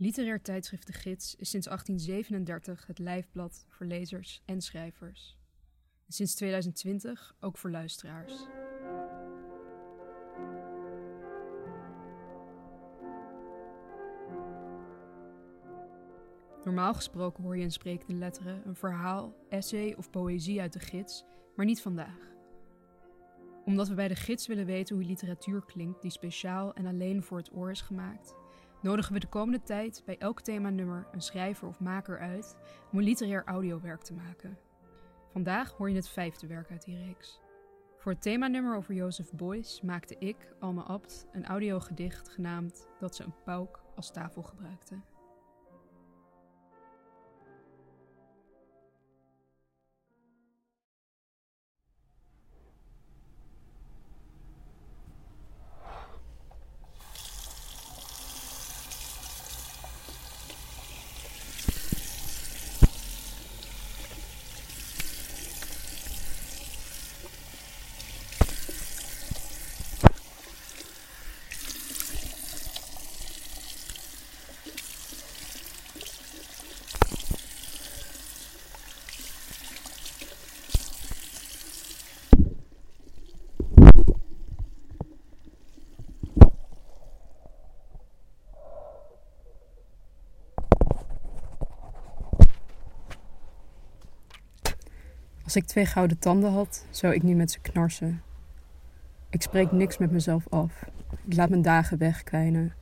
Literair tijdschrift De Gids is sinds 1837 het lijfblad voor lezers en schrijvers. En sinds 2020 ook voor luisteraars. Normaal gesproken hoor je in sprekende letteren een verhaal, essay of poëzie uit de gids, maar niet vandaag. Omdat we bij de gids willen weten hoe literatuur klinkt die speciaal en alleen voor het oor is gemaakt, nodigen we de komende tijd bij elk themanummer een schrijver of maker uit om een literair audiowerk te maken. Vandaag hoor je het vijfde werk uit die reeks. Voor het themanummer over Jozef Beuys maakte ik, Alma Abt, een audiogedicht genaamd Dat ze een pauk als tafel gebruikte. Als ik twee gouden tanden had, zou ik nu met ze knarsen. Ik spreek niks met mezelf af. Ik laat mijn dagen wegkwijnen.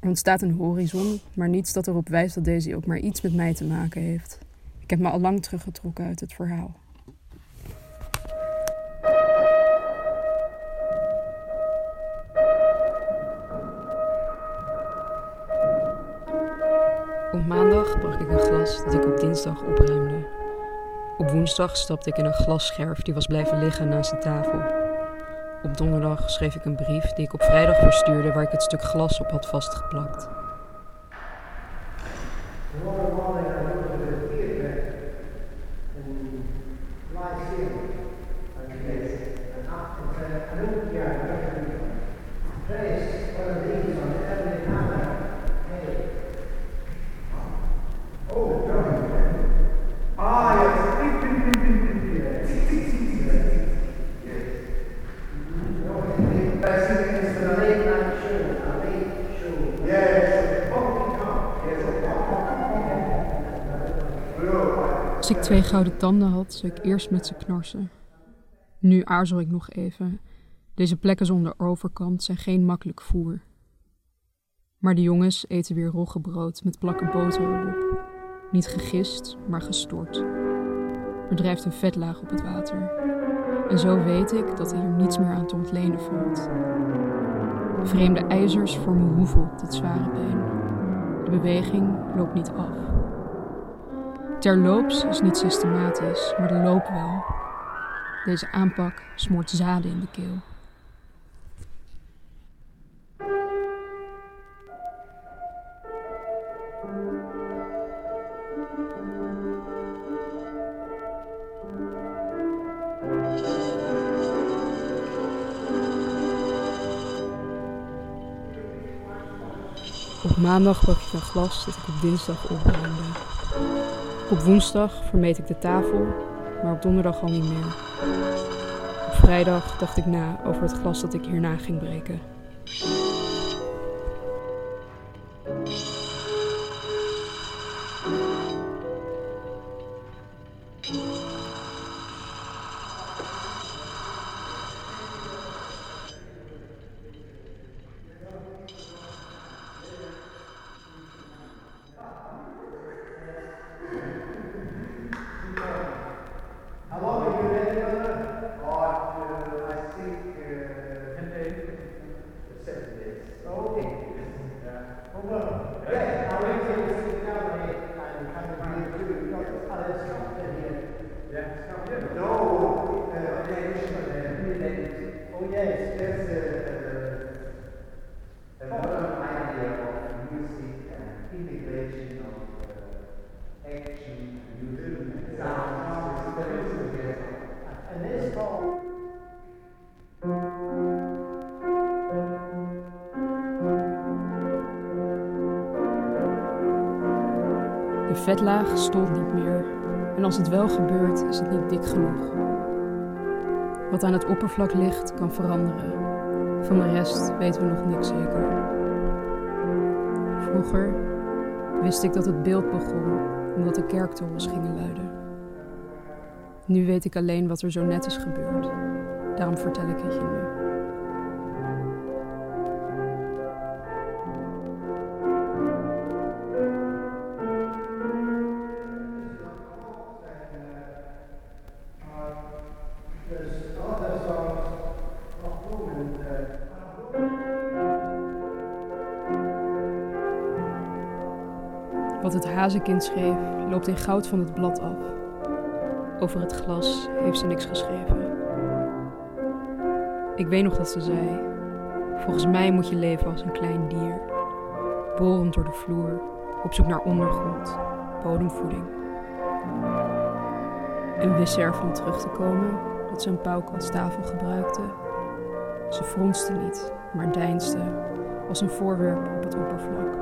Er ontstaat een horizon, maar niets dat erop wijst dat deze ook maar iets met mij te maken heeft. Ik heb me al lang teruggetrokken uit het verhaal. Op maandag brak ik een glas dat ik op dinsdag opruimde. Op woensdag stapte ik in een glasscherf die was blijven liggen naast de tafel. Op donderdag schreef ik een brief die ik op vrijdag verstuurde waar ik het stuk glas op had vastgeplakt. Als ik twee gouden tanden had, zou ik eerst met ze knarsen. Nu aarzel ik nog even. Deze plekken zonder overkant zijn geen makkelijk voer. Maar de jongens eten weer roggebrood met plakken boter erop. Niet gegist, maar gestort. Er drijft een vetlaag op het water. En zo weet ik dat er hier niets meer aan te ontlenen valt. Vreemde ijzers vormen hoeven op dit zware been. De beweging loopt niet af. Terloops is niet systematisch, maar de loop wel. Deze aanpak smoort zaden in de keel. Op maandag brak ik een glas dat ik op dinsdag opruimde. Op woensdag vermeed ik de tafel, maar op donderdag al niet meer. Op vrijdag dacht ik na over het glas dat ik hierna ging breken. No, uh, oh yes, there's vetlaag stolt niet meer. En als het wel gebeurt, is het niet dik genoeg. Wat aan het oppervlak ligt, kan veranderen. Van de rest weten we nog niks zeker. Vroeger wist ik dat het beeld begon omdat de kerktorens gingen luiden. Nu weet ik alleen wat er zo net is gebeurd. Daarom vertel ik het je nu. Wat het hazenkind schreef, loopt in goud van het blad af. Over het glas heeft ze niks geschreven. Ik weet nog dat ze zei: Volgens mij moet je leven als een klein dier, borend door de vloer, op zoek naar ondergrond, bodemvoeding. En wist ze ervan terug te komen dat ze een pauk als tafel gebruikte. Ze fronste niet, maar deinsde als een voorwerp op het oppervlak.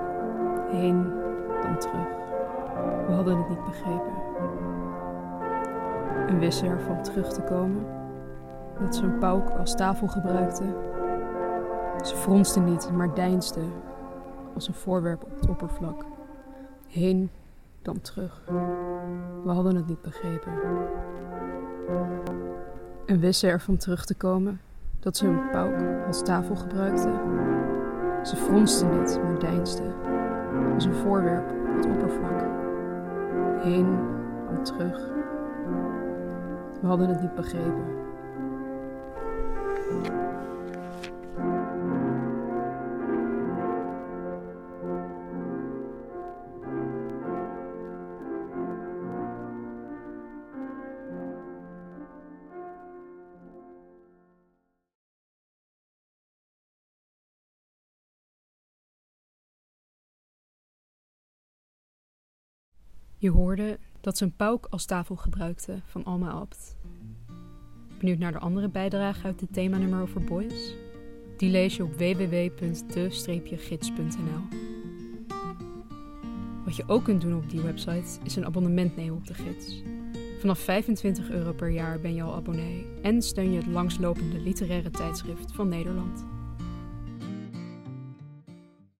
Heen, terug. We hadden het niet begrepen. En wist ze ervan terug te komen dat ze een pauk als tafel gebruikte. Ze fronste niet, maar deinsde als een voorwerp op het oppervlak. Heen, dan terug. We hadden het niet begrepen. En wist ze ervan terug te komen dat ze een pauk als tafel gebruikte. Ze fronste niet, maar deinsde als een voorwerp op het oppervlak. Heen, dan terug. We hadden het niet begrepen. Je hoorde dat ze een pauk als tafel gebruikte van Alma Abt. Benieuwd naar de andere bijdrage uit het themanummer over boys? Die lees je op www.de-gids.nl. Wat je ook kunt doen op die website is een abonnement nemen op de gids. Vanaf 25 euro per jaar ben je al abonnee en steun je het langslopende literaire tijdschrift van Nederland.